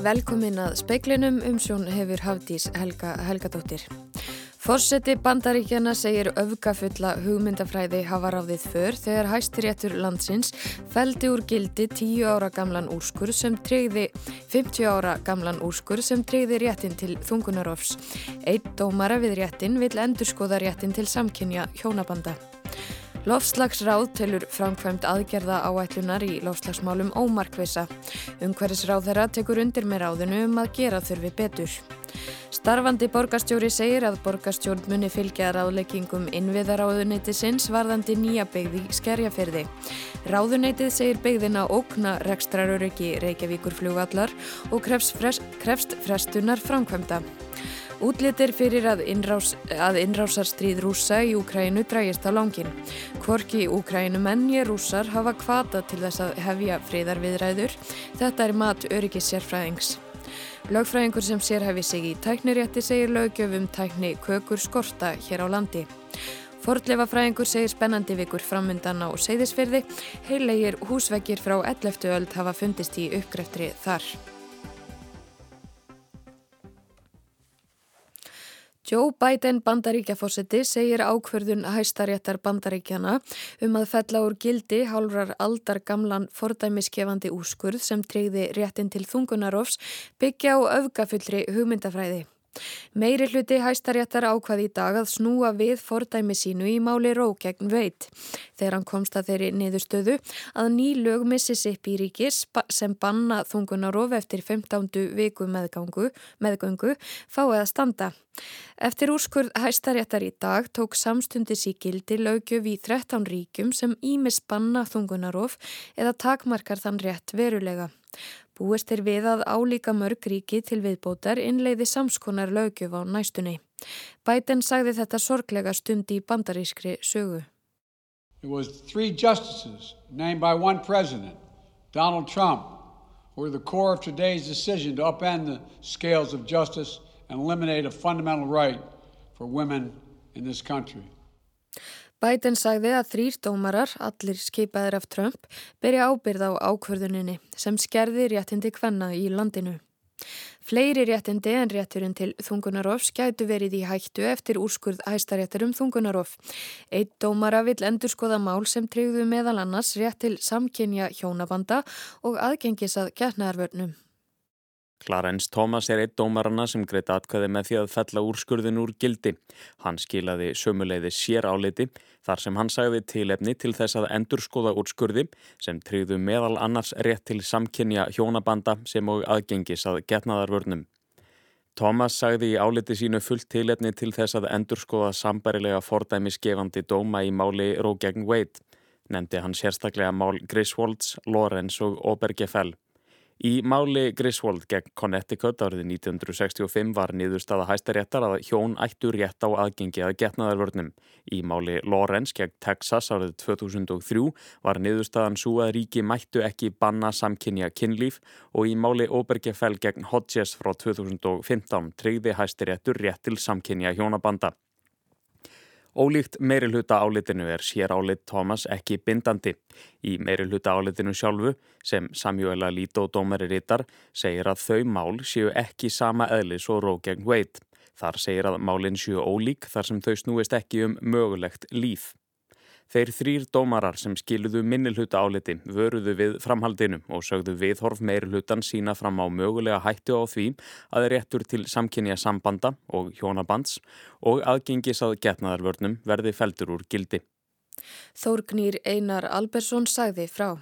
Velkomin að speiklinum um sjón hefur Hafdís Helga Helgadóttir. Fórseti bandaríkjana segir öfgafulla hugmyndafræði hafa ráðið för þegar hæstiréttur landsins feldi úr gildi 10 ára gamlan úrskur sem treyði 50 ára gamlan úrskur sem treyði réttin til þungunarofs. Eitt dómara við réttin vil endurskoða réttin til samkynja hjónabanda. Lofslagsráð telur framkvæmt aðgerða áætlunar í lofslagsmálum ómarkvisa. Umhverfisráð þeirra tekur undir með ráðinu um að gera þurfi betur. Starfandi borgastjóri segir að borgastjórn muni fylgja ráðleggingum innviðaráðuneyti sinns varðandi nýja byggði skerjafyrði. Ráðuneytið segir byggðina ókna rekstraröryggi Reykjavíkur fljóvallar og krefst, frest, krefst frestunar framkvæmda. Útlitir fyrir að, innrás, að innrásarstríð rúsa í Úkrænu drægist á langin. Kvorki Úkrænumenn ég rúsar hafa kvata til þess að hefja friðarviðræður. Þetta er mat öryggis sérfræðings. Lögfræðingur sem sérhæfi sig í tæknirétti segir lögjöfum tækni kökur skorta hér á landi. Fordleifafræðingur segir spennandi vikur framöndan á Seyðisfyrði. Heilegir húsveggir frá 11. öld hafa fundist í uppgreftri þar. Joe Biden bandaríkjafósiti segir ákverðun hæstaréttar bandaríkjana um að fella úr gildi hálfrar aldar gamlan fordæmiskefandi úskurð sem treyði réttin til þungunarofs byggja á öfgafullri hugmyndafræði. Meiri hluti hæstaréttar ákvað í dag að snúa við fordæmi sínu í máli ró gegn veit. Þegar hann komst að þeirri niðurstöðu að ný lög Mississippi ríkis sem banna þungunarof eftir 15. viku meðgangu, meðgöngu fáið að standa. Eftir úrskurð hæstaréttar í dag tók samstundis í gildi lögjöf í 13 ríkum sem ímis banna þungunarof eða takmarkar þann rétt verulega. Búist er við að álíka mörg ríki til viðbótar innleiði samskonar lögjöf á næstunni. Biden sagði þetta sorglega stund í bandarískri sögu. It was three justices named by one president, Donald Trump, were the core of today's decision upend the scales of justice and eliminate a fundamental right for women in this country. Biden sagði að þrýr dómarar, allir skipaðir af Trump, byrja ábyrð á ákvörðuninni sem skerði réttindi kvenna í landinu. Fleiri réttindi en rétturinn til þungunarof skætu verið í hættu eftir úrskurð hæstaréttur um þungunarof. Eitt dómara vill endur skoða mál sem treyðu meðal annars rétt til samkynja hjónabanda og aðgengis að getnaðarvörnum. Clarence Thomas er eitt dómarana sem greitt atkvæði með því að fella úrskurðin úr gildi. Hann skilaði sömuleiði sér áliti þar sem hann sagði tilefni til þess að endurskoða úrskurði sem tryggðu meðal annars rétt til samkynja hjónabanda sem og aðgengis að getnaðarvörnum. Thomas sagði í áliti sínu fullt tilefni til þess að endurskoða sambarilega fordæmisgefandi dóma í máli Rógegn Wade. Nemndi hann sérstaklega mál Griswolds, Lorenz og Obergefell. Í máli Griswold gegn Connecticut árið 1965 var niðurstaða hæstaréttar að hjón ættu rétt á aðgengi að getnaðarvörnum. Í máli Lawrence gegn Texas árið 2003 var niðurstaðan svo að ríki mættu ekki banna samkynja kynlíf og í máli Obergefell gegn Hodges frá 2015 tryggði hæstaréttur rétt til samkynja hjónabanda. Ólíkt meirihluta álitinu er sér álit Thomas ekki bindandi. Í meirihluta álitinu sjálfu, sem Samuela Lito dómari rittar, segir að þau mál séu ekki sama eðlis og róg gegn veit. Þar segir að málinn séu ólík þar sem þau snúist ekki um mögulegt líf. Þeir þrýr dómarar sem skiluðu minnilhuta áliti vöruðu við framhaldinu og sögðu viðhorf meirlutan sína fram á mögulega hættu á því að réttur til samkynja sambanda og hjónabands og aðgengis að getnaðarvörnum verði feldur úr gildi. Þórgnýr Einar Albersson sagði frá.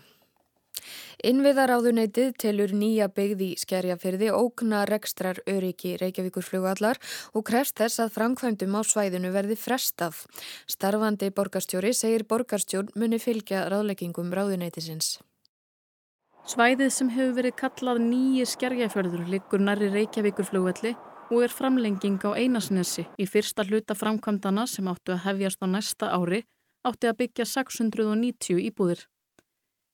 Innviðaráðuneytið telur nýja byggði skerjafyrði ókna rekstrar öryggi Reykjavíkur flugallar og krefst þess að framkvæmdum á svæðinu verði frestað. Starfandi borgarstjóri segir borgarstjórn muni fylgja ráðleggingum ráðuneytisins. Svæðið sem hefur verið kallað nýji skerjaförður liggur næri Reykjavíkur flugvelli og er framlenging á einasnessi í fyrsta hluta framkvæmdana sem áttu að hefjast á næsta ári átti að byggja 690 íbúðir.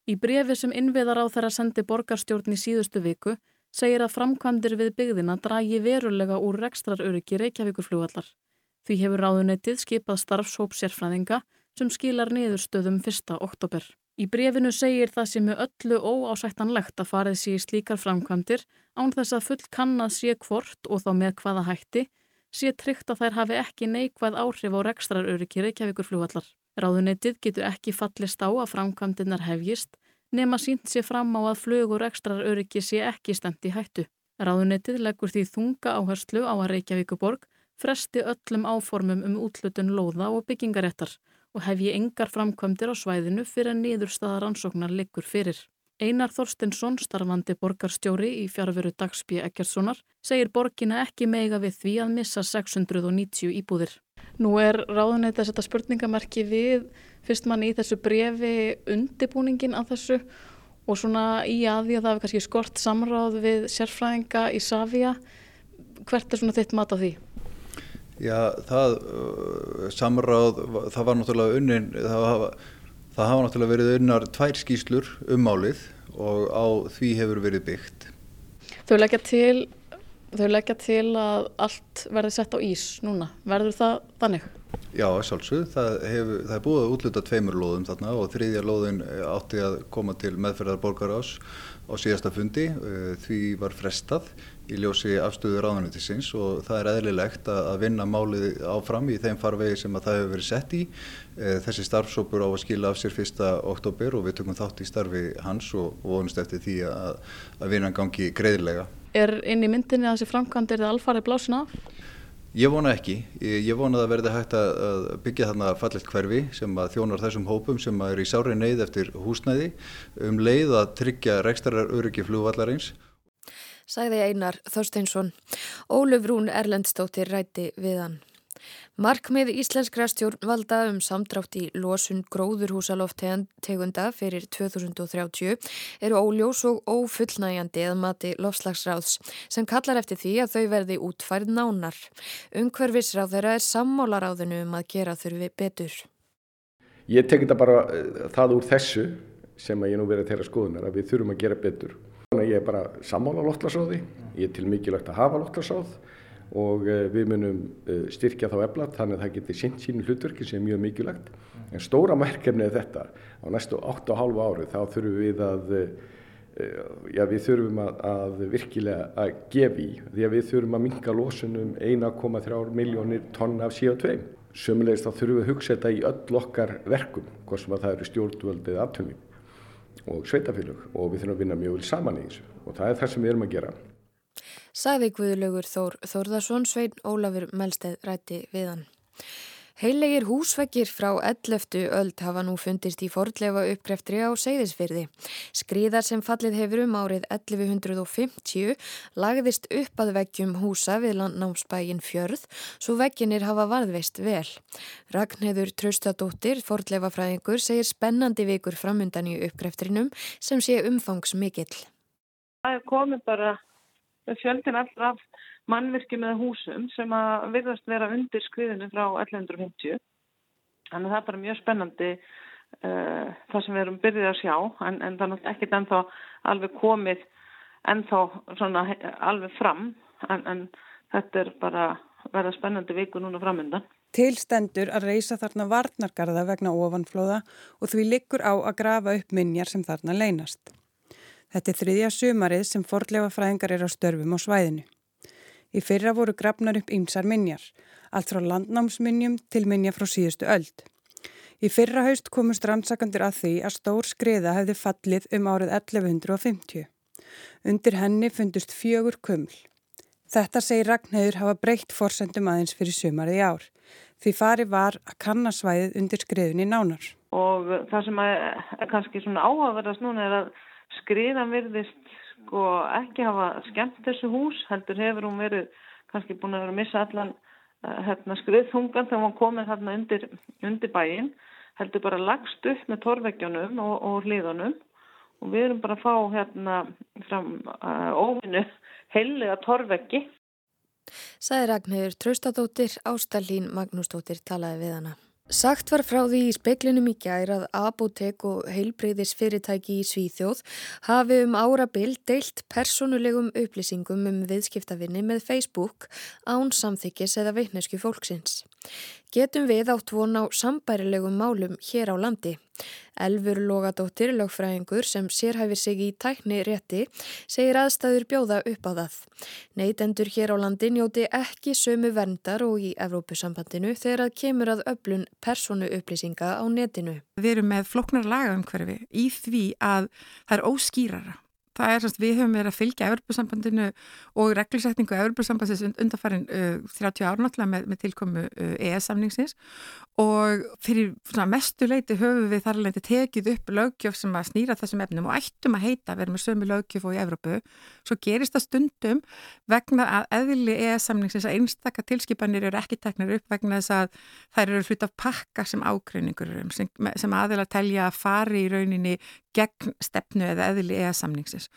Í brefi sem innviðar á þeirra sendi borgarstjórn í síðustu viku segir að framkvæmdir við byggðina dragi verulega úr rekstraröryggi Reykjavíkurflugvallar. Því hefur ráðunetið skipað starfshóp sérfræðinga sem skilar niðurstöðum 1. oktober. Í brefinu segir það sem er öllu óásættanlegt að farið sé í slíkar framkvæmdir án þess að full kannad sé hvort og þá með hvaða hætti sé tryggt að þær hafi ekki neikvæð áhrif á rekstraröryggi Reykjavíkur Ráðuneytið getur ekki fallist á að framkvæmdirnar hefjist nema sínt sé fram á að flug og rekstraröryggi sé ekki stemt í hættu. Ráðuneytið leggur því þunga áherslu á að Reykjavíkuborg fresti öllum áformum um útlutun lóða og byggingarettar og hef ég engar framkvæmdir á svæðinu fyrir að niðurstaða rannsóknar liggur fyrir. Einar Þorstinsson, starfandi borgarstjóri í fjárveru Dagsby Ekkertssonar, segir borgina ekki meiga við því að missa 690 íbúðir. Nú er ráðuneytið að setja spurningamarki við fyrst mann í þessu brefi undibúningin af þessu og svona í aði að það hefur kannski skort samráð við sérfræðinga í Savia. Hvert er svona þitt mat á því? Já, það uh, samráð, það var náttúrulega unnin, það hafa, það hafa náttúrulega verið unnar tvær skýslur um málið og á því hefur verið byggt. Þau leggja til, þau leggja til að allt verði sett á ís núna. Verður það þannig? Já, sjálfsög. Það, það er búið að útluta tveimur lóðum þarna og þriðja lóðin átti að koma til meðferðar borgarás á síðasta fundi. Uh, því var frestað í ljósi afstöðu ráðanættisins og það er eðlilegt að vinna málið áfram í þeim farvegi sem að það hefur verið sett í. Eh, þessi starfsópur á að skila af sér fyrsta oktober og við tökum þátt í starfi hans og vonumst eftir því að, að vinna gangi greiðilega. Er inn í myndinni að þessi framkvæmd er það alfarið blásin af? Ég vona ekki. Ég vona að það verði hægt að byggja þarna fallet hverfi sem að þjónar þessum hópum sem að er í sári neyð eftir húsnæði um leið að tryggja rekstarar öryggi flugvallarins sagði Einar Þorsteinsson. Óluf Rún Erlendstóttir ræti við hann. Markmið íslenskra stjórnvalda um samdrátt í losun gróðurhúsaloftegunda fyrir 2030 eru óljós og ófullnægjandi að mati lofslagsráðs sem kallar eftir því að þau verði útfærð nánar. Umhverfisráð þeirra er sammálaráðinu um að gera þurfi betur. Ég tek þetta bara eh, það úr þessu sem að ég nú verið að tera skoðunar að við þurfum að gera betur. Ég er bara sammála loftlagsráði, ég er til mikilvægt að hafa loftlagsráð og eh, við munum eh, styrkja þá eflat þannig að það getur sinn sínu hlutverki sem er mjög mikilvægt. En stóra merkefni er þetta, á næstu 8,5 ári þá þurfum við að, eh, já við þurfum að, að virkilega að gefa í því að við þurfum að minka losunum 1,3 miljónir tonna af CO2. Sömulegist þá þurfum við að hugsa þetta í öll okkar verkum, hvort sem að það eru stjórnvöldið aftöngum og sveitafélög og við þurfum að vinna mjög vel saman í þessu og það er það sem við erum að gera. Saði Guðlaugur Þór Þórðarsson, Svein Ólafur Melsteð rætti við hann. Heilegir húsveggir frá 11. öld hafa nú fundist í fordlefa uppgreftri á Seyðisfyrði. Skriðar sem fallið hefur um árið 1150 lagðist upp að veggjum húsa við landnámsbægin fjörð svo vegginir hafa varðveist vel. Ragnheður Traustadóttir, fordlefa fræðingur, segir spennandi vikur framundan í uppgreftrinum sem sé umfangs mikill. Það er komið bara fjöldin allra af mannvirki með húsum sem að virðast vera undir skriðinu frá 1150. Þannig að það er bara mjög spennandi uh, það sem við erum byrjuð að sjá en, en það er ekkit ennþá alveg komið ennþá svona alveg fram en, en þetta er bara verða spennandi viku núna framöndan. Tilstendur að reysa þarna varnargarða vegna ofanflóða og því liggur á að grafa upp minjar sem þarna leynast. Þetta er þriðja sumarið sem fordlega fræðingar er á störfum á svæðinu. Í fyrra voru grafnar upp ýmsar minjar, allt frá landnámsminjum til minja frá síðustu öld. Í fyrra haust komust rannsakandir að því að stór skriða hefði fallið um árið 1150. Undir henni fundust fjögur kuml. Þetta segir Ragnhauður hafa breytt forsendum aðeins fyrir sumarið í ár. Því fari var að kannasvæðið undir skriðunni nánar. Og það sem er kannski svona áhugaverðast núna er að skriðan virðist sko ekki hafa skemmt þessu hús, heldur hefur hún verið kannski búin að vera að missa allan uh, hérna, skriðþungan þegar hún komið þarna undir, undir bæin, heldur bara lagst upp með torveggjónum og, og hlýðunum og við erum bara að fá hérna fram uh, óvinnu heilega torveggi. Sæði Ragnhjörður Traustadóttir, Ástallín Magnúsdóttir talaði við hana. Sagt var frá því í speklinum í gær að apotek og heilbreyðis fyrirtæki í Svíþjóð hafi um árabil deilt personulegum upplýsingum um viðskiptafinni með Facebook án samþykkis eða veitnesku fólksins. Getum við átt von á sambærilegum málum hér á landi? Elfur Logadóttir, lögfræðingur sem sérhæfir sig í tækni rétti, segir aðstæður bjóða upp á það. Neytendur hér á landi njóti ekki sömu verndar og í Evrópusambandinu þegar að kemur að öflun personu upplýsinga á netinu. Við erum með floknar lagaumhverfi í því að það er óskýrara það er við höfum verið að fylgja Evropasambandinu og reglusetningu Evropasambandsins undarfærin uh, 30 ára náttúrulega með, með tilkomu uh, ES-samningsins og fyrir mestu leiti höfum við þar leiti tekið upp lögjöf sem að snýra þessum efnum og ættum að heita að vera með sömu lögjöf og í Evrópu. Svo gerist það stundum vegna að eðli ES-samningsins að einstakka tilskipanir eru ekki teknir upp vegna þess að þær eru hlut af pakka sem ágreiningur um sem, sem aðeila telja að fari í rauninni gegn stefnu eða eðli ES-samningsins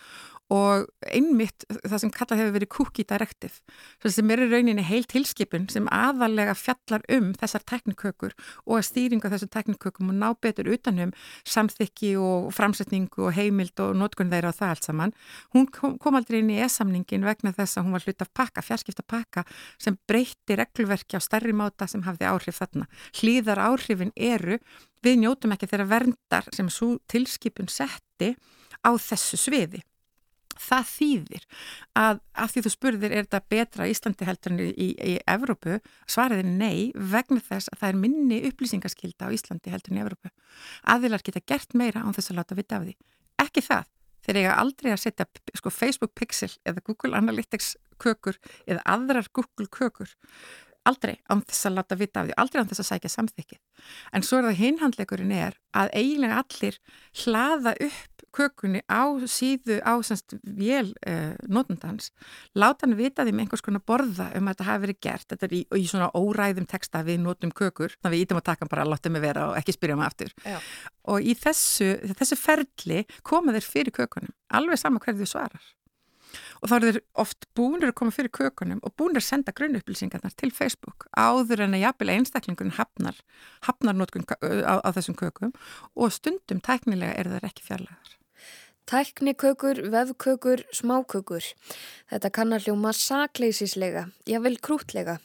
og einmitt það sem kallað hefur verið cookie directive sem er í rauninni heil tilskipun sem aðalega fjallar um þessar teknikökur og að stýringa þessar teknikökum og ná betur utanum samþykki og framsetningu og heimild og notkunn þeirra og það allt saman. Hún kom, kom aldrei inn í e-samningin vegna þess að hún var hlut af pakka, fjarskipta pakka sem breytti reglverki á starri máta sem hafði áhrif þarna. Hlýðar áhrifin eru við njótum ekki þeirra verndar sem svo tilskipun setti á þessu sviði það þýðir að af því þú spurðir er þetta betra Íslandi heldur en í, í, Evrópu? Svarið er nei vegna þess að það er minni upplýsingaskilda á Íslandi heldur en í Evrópu. Aðilar geta gert meira án þess að láta vita af því. Ekki það, þeir eiga aldrei að setja sko, Facebook Pixel eða Google Analytics kökur eða aðrar Google kökur. Aldrei án þess að láta vita af því aldrei án þess að sækja samþykki en svo er það hinhandleikurinn er að eiginlega allir hlaða upp kökunni á síðu á semst vél uh, notendans, láta hann vita því með einhvers konar borða um að þetta hafi verið gert þetta er í, í svona óræðum texta við notum kökur, þannig að við ítum að taka bara láta mig vera og ekki spyrja mig aftur Já. og í þessu, þessu ferli koma þeir fyrir kökunum, alveg sama hverju þau svarar og þá eru þeir oft búinir að koma fyrir kökunum og búinir að senda grunnupplýsingarnar til Facebook áður en að jafnvel einstaklingun hafnar, hafnar notkun á, á þessum kökum og stundum tæknilega er þeir ekki fjarlæðar. Tæknikökur, vefkökur, smákökur. Þetta kannar hljóma sakleisislega, jável krútlega,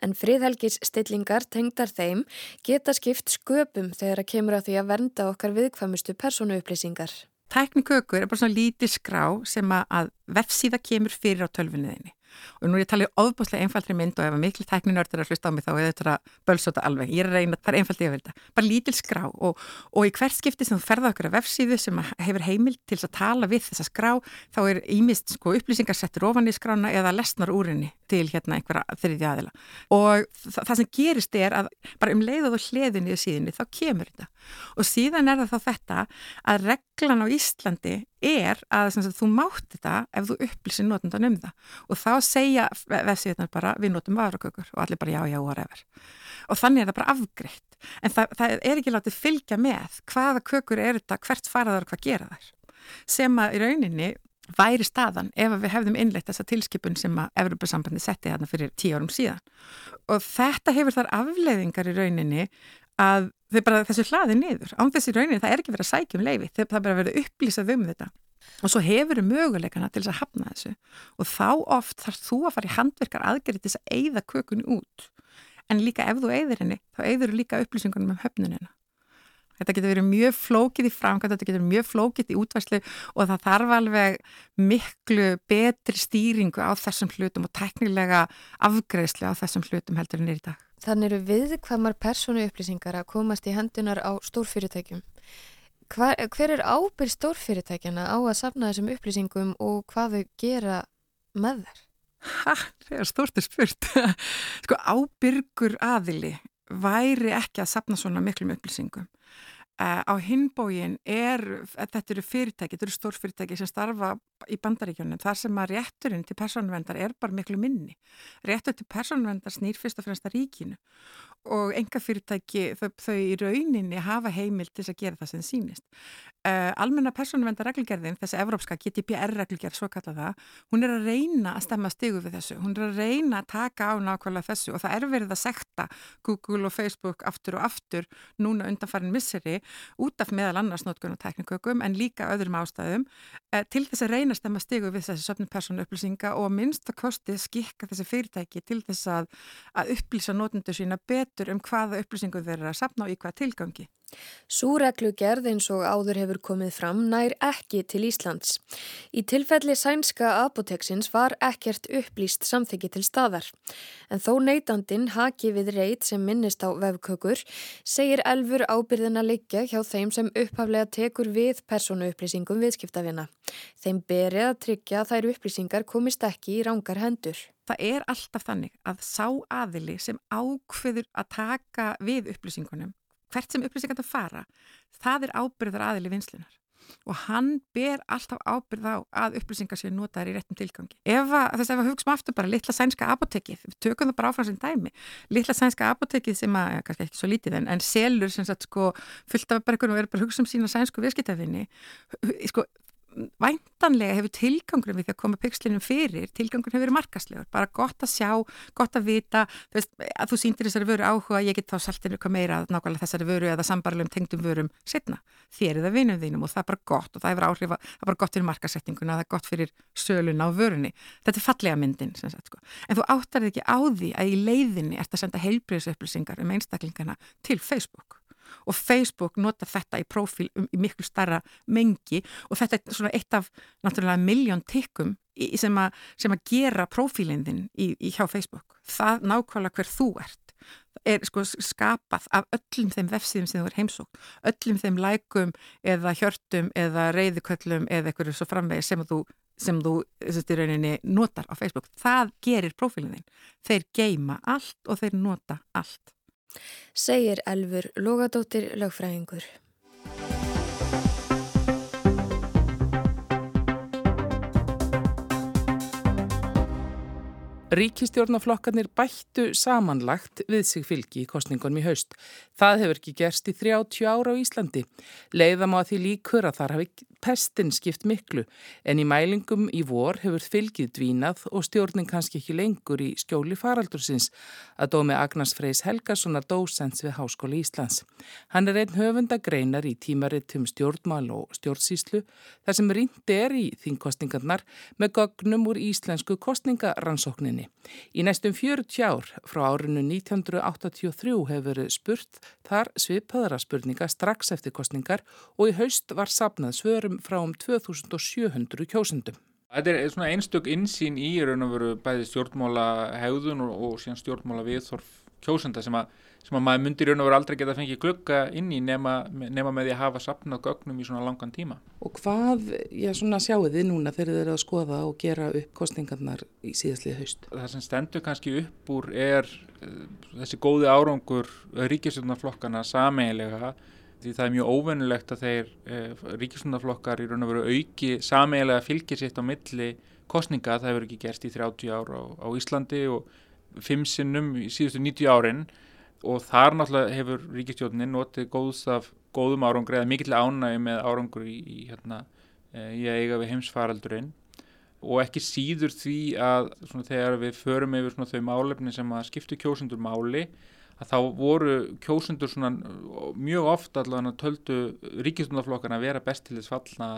en friðhelgis stillingar tengdar þeim geta skipt sköpum þegar að kemur að því að vernda okkar viðkvæmustu persónu upplýsingar. Tæknikökur er bara svona lítið skrá sem að vefsíða kemur fyrir á tölfunniðinni og nú er ég að tala um ofbúslega einfaldri mynd og ef að miklu tækninörður að hlusta á mig þá er þetta bölsóta alveg, ég er að reyna, það er einfaldið að velta bara lítil skrá og, og í hvert skipti sem þú ferða okkur af vefsíðu sem hefur heimil til að tala við þessa skrá þá er ímist sko, upplýsingar settur ofan í skrána eða lesnar úrinni til hérna einhverja þriði aðila. Og það, sem gerist er að bara um leiðað og hliðinni í síðinni þá kemur þetta og síðan er það þá þetta að reglan á Íslandi er að sagt, þú mátt þetta ef þú upplýsir notendan um það. Og þá segja vefsíðunar bara við notum varakökur. Og allir bara já, já, whatever. Og þannig er það bara afgreitt. En það, það er ekki látið fylgja með hvaða kökur er þetta, hvert faraðar og hvað gera þær. Sem að í rauninni væri staðan ef við hefðum innleitt þessa tilskipun sem að Evropasambandi setti þarna fyrir tíu árum síðan. Og þetta hefur þar afleiðingar í rauninni að þau bara þessu hlaði niður án þessi rauninni það er ekki verið að sækja um leifi það er bara verið að upplýsa um þetta. Og svo hefur þau möguleikana til þess að hafna þessu. Og þá oft þarf þú að fara í handverkar aðgerið til þess að eigða kökunni út. En líka ef þú eigðir henni þá eigður þú líka upplýsingunum um höfnunina Þetta getur verið mjög flókið í framkvæmt, þetta getur verið mjög flókið í útværslu og það þarf alveg miklu betri stýringu á þessum hlutum og teknilega afgreðslu á þessum hlutum heldur en er í dag. Þannig eru viðkvæmar persónu upplýsingar að komast í hendunar á stórfyrirtækjum. Hver, hver er ábyrg stórfyrirtækjana á að safna þessum upplýsingum og hvað þau gera með þær? Ha, það er stórtið spurt. sko ábyrgur aðili væri ekki að safna svona miklum upplýsingum. Á hinbógin er, þetta eru fyrirtæki, þetta eru stórfyrirtæki sem starfa í bandaríkjónum, þar sem að rétturinn til persónvendar er bara miklu minni. Réttur til persónvendar snýr fyrst og fremst að ríkinu og enga fyrirtæki þau, þau í rauninni hafa heimil til að gera það sem sínist. Uh, almenna persónuvenda reglugerðin, þessi evrópska GDPR-reglugerð, svo kalla það, hún er að reyna að stemma stigu við þessu, hún er að reyna að taka á nákvæmlega þessu og það er verið að sekta Google og Facebook aftur og aftur núna undanfærin misseri út af meðal annars notkunn og teknikökum en líka öðrum ástæðum til þess að reyna að stemma stigu við þessi söfnum persónu upplýsinga og að minnst að kosti skikka þessi fyrirtæki til þess að, að upplýsa notendur sína betur um hvaða upplýsingu þeir eru að sapna og í hvaða tilgangi. Súreglugerð eins og áður hefur komið fram nær ekki til Íslands. Í tilfelli sænska apoteksins var ekkert upplýst samþyggi til staðar. En þó neytandin haki við reit sem minnist á vefkökur segir elfur ábyrðin að liggja hjá þeim sem upphaflega tekur við persónu upplýsingum viðskiptavina. Þeim berið að tryggja að þær upplýsingar komist ekki í rángar hendur. Það er alltaf þannig að sá aðili sem ákveður að taka við upplýsingunum hvert sem upplýsingarna fara, það er ábyrðar aðili vinslunar og hann ber alltaf ábyrð á að upplýsingar séu notaður í réttum tilgangi. Ef að, að við hugsaum aftur bara litla sænska apotekið, við tökum það bara áfram sem dæmi, litla sænska apotekið sem að, kannski ekki svo lítið en, en selur sem sagt sko fullt af einhvern og er bara að hugsa um sína sænsku viðskiptafinni, sko væntanlega hefur tilgangurum við því að koma pixlinum fyrir, tilgangurum hefur verið markaslegur, bara gott að sjá, gott að vita. Þú veist, að þú síndir þessari vöru áhuga ég get þá saltinu eitthvað meira nákvæmlega þessari vöru eða sambarlegum tengdum vörum setna, þér það vinum þínum og það er bara gott og það hefur áhrif að, það er bara gott fyrir markasettinguna, það er gott fyrir söluna á vörunni, þetta er fallega myndin sagt, sko. en þú áttar ekki á því að í leiðinni ert að senda og Facebook nota þetta í profíl um, í miklu starra mengi og þetta er svona eitt af náttúrulega miljón tikkum sem, sem að gera profílinn þinn í, í hjá Facebook. Það nákvæmlega hver þú ert er sko skapað af öllum þeim vefsíðum sem þú er heimsókt, öllum þeim lækum eða hjörtum eða reyðuköllum eða eitthvað svo framvegi sem þú sem þú þessi, rauninni notar á Facebook. Það gerir profílinn þinn. Þeir geima allt og þeir nota allt segir Elfur Lógadóttir lögfræðingur. Ríkistjórnaflokkarnir bættu samanlagt við sig fylgi í kostningunum í haust. Það hefur ekki gerst í 30 ára á Íslandi. Leiðam á að því líkur að þar hafi pestin skipt miklu en í mælingum í vor hefur fylgið dvínað og stjórnin kannski ekki lengur í skjóli faraldursins að dómi Agnars Freys Helgasonar dósens við Háskóli Íslands. Hann er einn höfundagreinar í tímarittum stjórnmál og stjórnsíslu þar sem rindi er í þingkostningarnar með gögnum úr íslensku kostningarannsókninni. Í næstum 40 ár frá árinu 1983 hefur spurt þar svipaðara spurninga strax eftir kostningar og í haust var sapnað svörum kjósendum frá um 2700 kjósendum. Þetta er svona einstök insýn í raun og veru bæði stjórnmála hegðun og, og síðan stjórnmála viðþorf kjósenda sem að, sem að maður myndir raun og veru aldrei geta fengið glögga inn í nema, nema með því að hafa sapnað gögnum í svona langan tíma. Og hvað, já svona sjáu þið núna þegar þið eru að skoða og gera upp kostningarnar í síðastlið haust? Það sem stendur kannski upp úr er uh, þessi góði árangur ríkisjónarflokkana sameiginlega því það er mjög óvennulegt að þeir eh, ríkisundaflokkar í raun og veru auki sameigilega fylgir sitt á milli kostninga, það hefur ekki gerst í 30 ára á, á Íslandi og fimm sinnum í síðustu 90 árin. Og þar náttúrulega hefur ríkistjónin notið góðs af góðum árangur eða mikill ánægi með árangur í, í, hérna, eh, í að eiga við heimsfaraldurinn. Og ekki síður því að svona, þegar við förum yfir þau málefni sem að skiptu kjósundur máli að þá voru kjósundur svona mjög ofta allavega töldu ríkistundaflokkana að vera best til þess fallna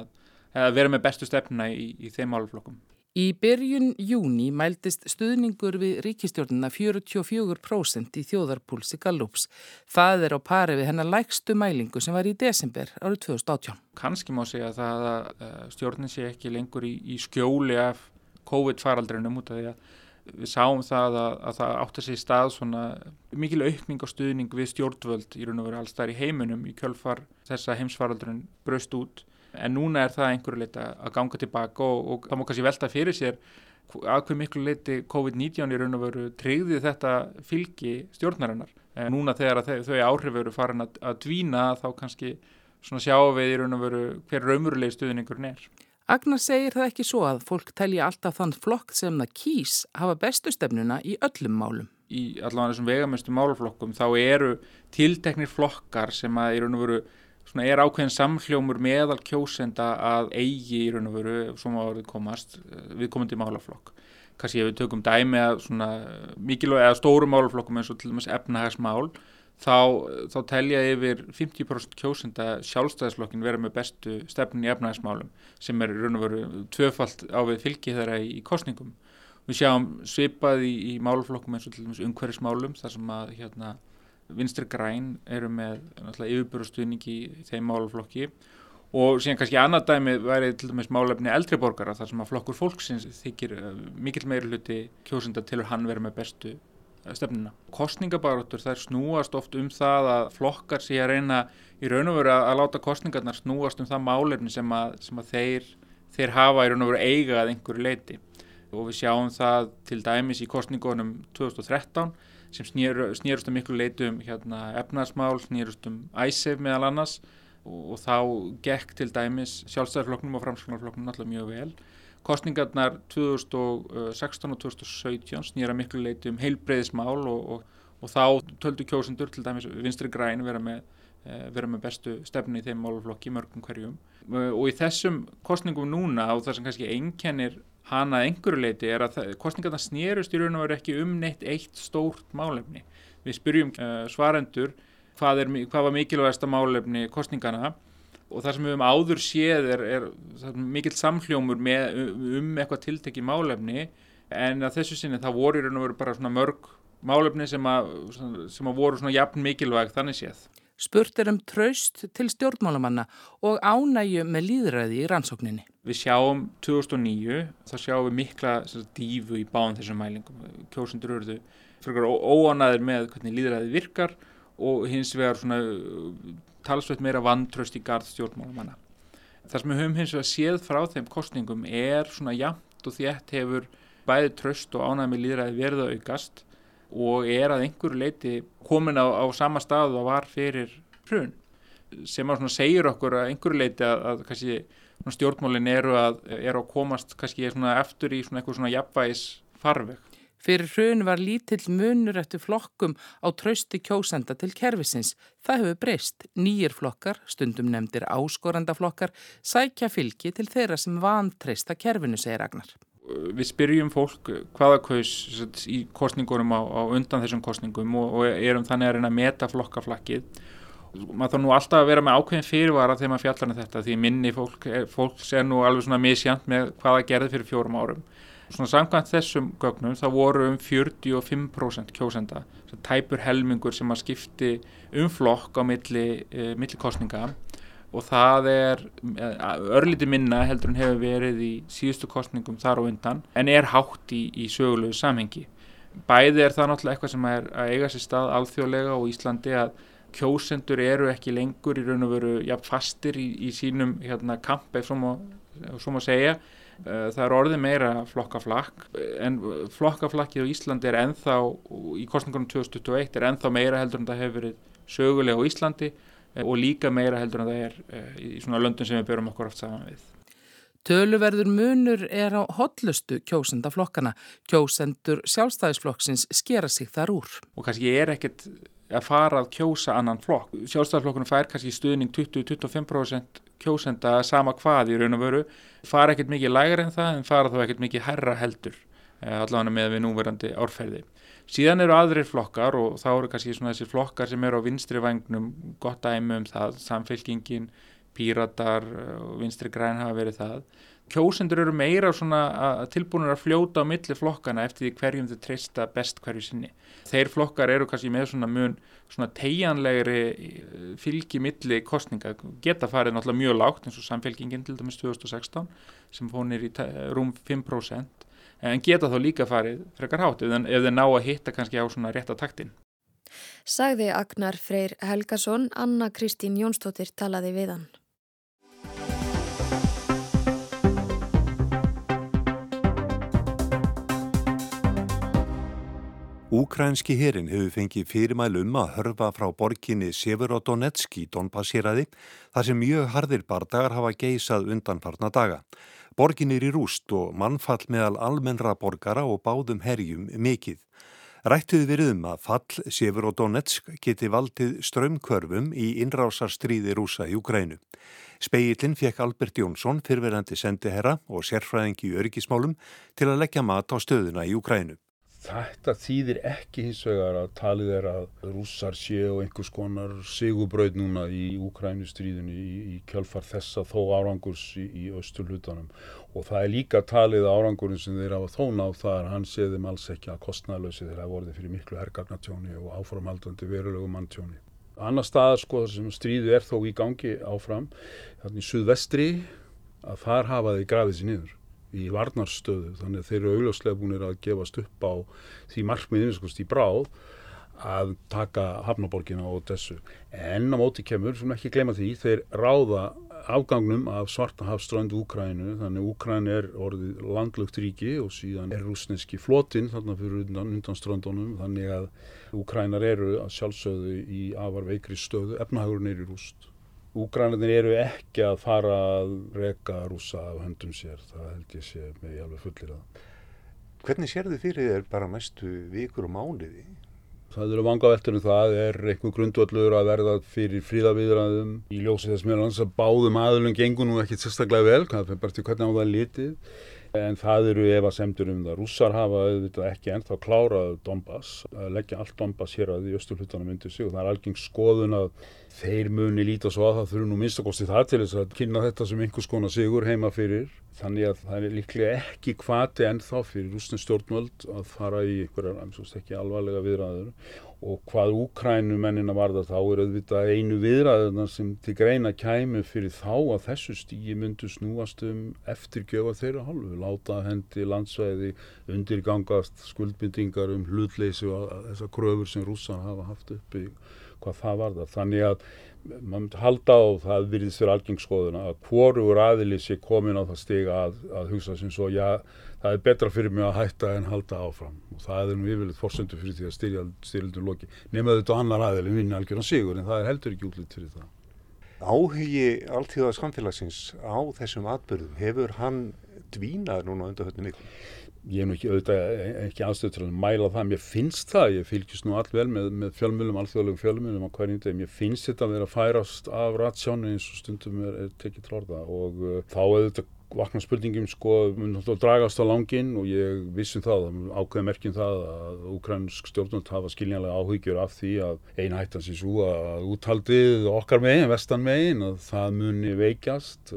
að vera með bestu stefna í, í þeim álflokkum. Í byrjun júni mæltist stuðningur við ríkistjórnuna 44% í þjóðarpúlsi Gallups. Það er á pari við hennar lækstu mælingu sem var í desember árið 2018. Kanski má segja að það að stjórnin sé ekki lengur í, í skjóli af COVID-faraldrinum út af því að við sáum það að, að það átti að sé stað svona mikil aukning og stuðning við stjórnvöld í raun og veru alls þar í heiminum í kjölfar þess að heimsfaraldurinn braust út en núna er það einhverju leita að ganga tilbaka og, og það má kannski velta fyrir sér að hver miklu leiti COVID-19 í raun og veru treyði þetta fylgi stjórnarinnar. En núna þegar þau áhrif veru farin að, að dvína þá kannski svona sjáum við í raun og veru hver raumurulegi stuðningurinn er. Agnar segir það ekki svo að fólk telja alltaf þann flokk sem það kýs hafa bestu stefnuna í öllum málum. Í allavega þessum vegamestu málflokkum þá eru tilteknir flokkar sem að í raun og veru svona, er ákveðin samhljómur meðal kjósenda að eigi í raun og veru sem að verið komast eh, við komandi málaflokk. Kanski ef við tökum dæmi að mikilvæg eða stóru málaflokkum eins og til dæmis efnahagsmál þá, þá telja yfir 50% kjósenda sjálfstæðisflokkin vera með bestu stefnin í efnaðismálum sem er raun og veru tvöfalt á við fylgi þeirra í, í kostningum. Við sjáum svipað í, í málflokkum eins og til dæmis umhverfismálum þar sem að hérna, Vinstri græn eru með yfirbúrustuðning í þeim málaflokki og síðan kannski annað dæmi væri til dæmis málefni eldri borgara þar sem að flokkur fólksins þykir uh, mikill meiri hluti kjósunda til hann vera með bestu stefnuna. Kostningabaróttur þær snúast oft um það að flokkar sé að reyna í raun og veru að láta kostningarnar snúast um það málefni sem að, sem að þeir, þeir hafa í raun og veru eiga að einhverju leiti og við sjáum það til dæmis í kostningunum 2013 sem snýrust um miklu leitum hérna, efnarsmál, snýrust um æsef meðal annars og, og þá gekk til dæmis sjálfstæðarflokknum og framskonarflokknum alltaf mjög vel. Kostningarnar 2016 og 2017 snýra miklu leiti um heilbreyðismál og, og, og þá töldu kjósundur til dæmis vinstri græn vera með, eh, vera með bestu stefni í þeim máluflokki mörgum hverjum og í þessum kostningum núna og það sem kannski einkennir hana einhverju leiti er að kostningarna snýrust í raun og veru ekki um neitt eitt stórt málefni. Við spyrjum uh, svarendur hvað, er, hvað var mikilvægasta málefni kostningana og það sem við höfum áður séð er, er, er mikill samhljómur með, um eitthvað tiltekki málefni en að þessu sinni það voru í raun og veru bara svona mörg málefni sem að, sem að voru svona jafn mikilvæg þannig séð. Spurt er um traust til stjórnmálamanna og ánægju með líðræði í rannsókninni. Við sjáum 2009, þá sjáum við mikla dífu í báðum þessum mælingum. Kjósundur eruðu fyrir óanæðir með hvernig líðræði virkar og hins vegar svona talsveit meira vantraust í gard stjórnmálumanna. Það sem við höfum hins vegar séð frá þeim kostningum er svona jæmt og þétt hefur bæði traust og ánæði með líðræði verða aukast og er að einhverju leiti komin á, á sama stað og var fyrir hrun sem að segir okkur að einhverju leiti að, að kannski, stjórnmálin eru að, eru að komast kannski eftir í svona eitthvað svona jafnvægis farveg. Fyrir hrun var lítill munur eftir flokkum á trausti kjósenda til kervisins. Það hefur breyst. Nýjir flokkar, stundum nefndir áskorandaflokkar, sækja fylgi til þeirra sem vantreista kervinu, segir Agnar. Við spyrjum fólk hvaða kaus í kostningunum á, á undan þessum kostningum og, og erum þannig að reyna að meta flokkaflakkið. Maður þarf nú alltaf að vera með ákveðin fyrirvara þegar maður fjallar um þetta því minni fólk, fólk sé nú alveg svona misjant með hvaða gerði fyrir fjórum árum. Svona samkvæmt þessum gögnum þá voru um 45% kjósenda, tæpur helmingur sem að skipti um flokk á milli, e, milli kostninga og það er eh, örlíti minna heldur en hefur verið í síðustu kostningum þar og undan en er hátt í, í sögulegu samhengi. Bæði er það náttúrulega eitthvað sem er að eiga sér stað alþjóðlega og Íslandi að kjósendur eru ekki lengur í raun og veru ja, fastir í, í sínum hérna, kamp ef svo má segja það er orðið meira flokkaflakk en flokkaflakkið á Íslandi er enþá í kostningunum 2021 er enþá meira heldur en það hefur verið sögulega á Íslandi eh, og líka meira heldur en það er eh, í svona löndun sem við börum okkur oft saman við. Töluverður munur er á hotlustu kjósendaflokkana. Kjósendur sjálfstæðisflokksins skera sig þar úr. Og kannski er ekkert að fara að kjósa annan flokk. Sjálfstæðisflokkunum fær kannski stuðning 20-25% kjósenda sama hvað í raun og veru fara ekkert mikið lægri en það en fara þá ekkert mikið herra heldur eh, allavega með við núverandi árferði. Síðan eru aðrir flokkar og þá eru kannski svona þessi flokkar sem eru á vinstri vagnum gott dæmi um það, samfélkingin, píratar og vinstri græn hafa verið það kjósendur eru meira tilbúinur að fljóta á milli flokkana eftir því hverjum þau treysta best hverju sinni. Þeir flokkar eru kannski með svona mun tegjanlegri eh, fylgi milli kostninga, geta farið náttúrulega mjög lágt eins og samfélkingin til dæmis 2016 sem fónir í rúm 5% en geta þá líka farið frekar hátt ef þeir ná að hitta kannski á svona rétta taktin. Sagði Agnar Freyr Helgason, Anna Kristín Jónstóttir talaði við hann. Úkrænski herin hefur fengið fyrirmæl um að hörfa frá borginni Severodonetsk í Donbassýraði þar sem mjög harðir bardagar hafa geysað undanfarna daga. Borgin er í rúst og mannfall meðal almennra borgara og báðum herjum mikið. Rættið verið um að fall Severodonetsk geti valdið strömmkörfum í innrásarstríði rúsa í Ukrænu. Speillin fekk Albert Jónsson fyrverandi sendiherra og sérfræðingi í örgismálum til að leggja mat á stöðuna í Ukrænu. Þetta þýðir ekki hins vegar að talið er að rússar séu einhvers konar sigubraud núna í Úkrænustríðinu í, í kjölfar þessa þó árangurs í, í austurlutanum og það er líka talið árangurinn sem þeir hafa þóna á það að hann séð þeim alls ekki að kostnæðlösi þegar það vorði fyrir miklu hergagnatjóni og áframhaldandi verulegu manntjóni. Annar staðar sko sem stríðu er þó í gangi áfram, þannig í suðvestri að þar hafa þeir grafið sér niður í varnarstöðu þannig að þeir eru augljóslega búinir að gefast upp á því markmiðinu skoðst í bráð að taka Hafnaborgina og þessu en á móti kemur, sem ekki glema því þeir ráða afgangnum af Svartahafströnd Úkrænu þannig Úkræn er orðið landlugt ríki og síðan er rúsneski flotin þarna fyrir undan, undan ströndunum. Þannig að Úkrænar eru að sjálfsögðu í afar veikri stöðu. Efnahagurinn er í rúst Úgrænarnir eru ekki að fara að reka rúsa af höndum sér, það held ég sé með ég alveg fullir að. Hvernig sér þið fyrir þér bara næstu vikur og mánuði? Það eru vanga veldur um það, er einhver grundvallur að verða fyrir fríðaviðræðum í ljósið þess meðal hans að báðum aðlun gengur nú ekkit sérstaklega vel, það fyrir bara til hvernig á það litið. En það eru ef að semdur um það. Rússar hafa auðvitað ekki ennþá klárað Donbass, að leggja allt Donbass hér að og þeir muni líta svo að það þurfu nú minnstakosti það til þess að kynna þetta sem einhvers konar sigur heima fyrir. Þannig að það er líklega ekki hvati ennþá fyrir rústin stjórnvöld að fara í einhverjar, amsúst ekki alvarlega viðræður og hvað úkrænumennina var það þá er auðvitað einu viðræðuna sem til greina kæmi fyrir þá að þessu stígi myndu snúast um eftirgjöfa þeirra hálfu, láta hendi landsvæði undirgangast skuldbindingar um hlutleysi og þessar kröfur sem rússan hafa haft uppi hvað það var það. Þannig að maður myndi halda á það virðist fyrir algengskoðuna að hvorur aðili sé komin á það stiga að, að hugsa sem svo já það er betra fyrir mig að hætta en halda áfram og það er nú yfirleitt fórsöndu fyrir því að styrjaldun loki nema þetta annar aðili vinni algjörðan sigur en það er heldur ekki útlýtt fyrir það. Áhugi alltíðaðs samfélagsins á þessum atbyrðum hefur hann dvínað núna undan höfnum ykkur? Ég er nú ekki auðvitað ekki aðstöð til að mæla það, mér finnst það, ég fylgjast nú allvel með, með fjölmjölum, alþjóðlegum fjölmjölum á hverjum deg, mér finnst þetta að vera færast af ratsjánu eins og stundum er, er tekið trorða og uh, þá auðvitað vakna spurningum sko, dragast á langin og ég vissum það, ákveði merkjum það að ukrainsk stjórnund hafa skiljanlega áhyggjur af því að eina hættan sér svo að úthaldið okkar megin, vestan megin, að það muni veikjast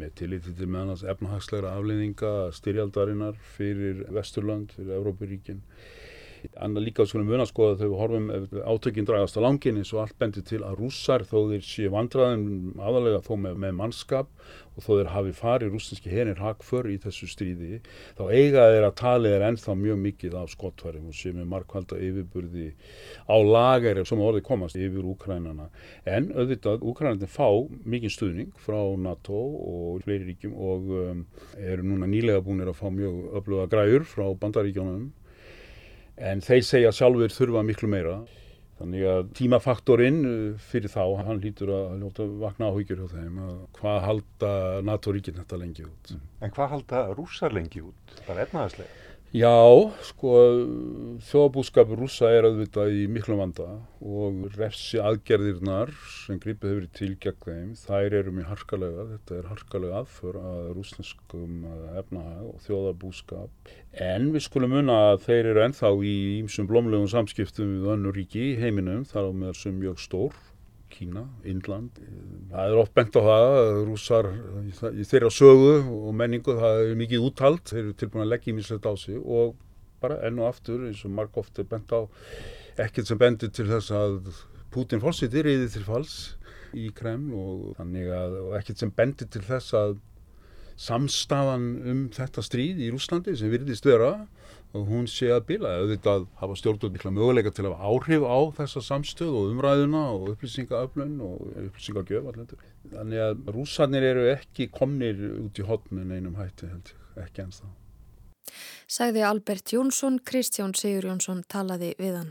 með tillitið til meðan efnahagslegra afleiðinga styrjaldarinnar fyrir Vesturland, fyrir Európaríkin. Anna líka skulum vuna sko að þau horfum átökinn dragast á langin eins og allt bendir til að rússar þó þeir séu vandraðum aðalega þó með, með mannskap og þó þeir hafi farið rústinski hernir hagför í þessu stríði þá eiga þeir að tali þeir ennþá mjög mikið af skottværum og séu með markvalda yfirburði á lagari sem orði komast yfir Úkrænana en auðvitað Úkrænandi fá mikið stuðning frá NATO og fleiri ríkjum og um, eru núna nýlega búinir að fá mjög öfluga græur frá bandaríkjónum en þeir segja sjálfur þurfa miklu meira þannig að tímafaktorinn uh, fyrir þá, hann lítur að ljóta vakna áhyggjur hjá þeim að hvað halda NATO-ríkinn þetta lengi út mm. En hvað halda rússar lengi út? Bara efnaðarslega? Já, sko þjóðbúskapur rússa er auðvitað í miklu vanda og refsi aðgerðirnar sem gripið hefur til gegn þeim, þær eru mjög harkalega, þetta er harkalega aðför að rúsneskum efnahag og þjóðabúskap en við skulum unna að þeir eru enþá í ímsum blómlegum samskiptum við önnu ríki í heiminum, þar á meðal sem mjög stór Kína, Indland. Það er oft bent á það að rússar í þeirra sögu og menningu það er mikið úttalt, þeir eru tilbúin að leggja ímislegt á sig og bara enn og aftur eins og marg oft er bent á ekkert sem bendir til þess að Putin fórsiti reyði til fals í Kreml og að ekkert sem bendir til þess að samstafan um þetta stríð í Rúslandi sem virðist vera og hún sé að bila auðvitað hafa stjórnvöld mikla möguleika til að áhrif á þessa samstöð og umræðuna og upplýsingaöflun og upplýsingagjöf. Þannig að rúsarnir eru ekki komnir út í hotnun einum hætti held ég, ekki ennþá. Sæði Albert Jónsson, Kristján Sigur Jónsson talaði við hann.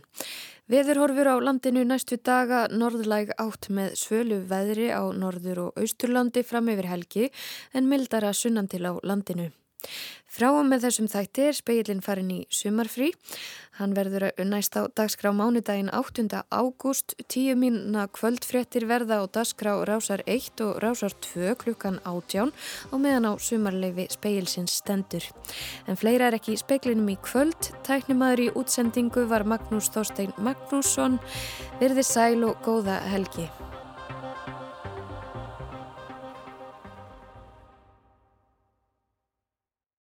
Veðurhorfur á landinu næstu daga norðlæg átt með svölu veðri á norður og austurlandi fram yfir helgi en mildara sunnan til á landinu. Þráum með þessum þætti er speilin farin í sumarfrí. Hann verður að unnæst á dagskrá mánudaginn 8. ágúst, 10 mínuna kvöldfréttir verða á dagskrá rásar 1 og rásar 2 klukkan átján og meðan á sumarleifi speilsins stendur. En fleira er ekki í speiklinum í kvöld. Tæknimaður í útsendingu var Magnús Þorstein Magnússon. Verði sæl og góða helgi.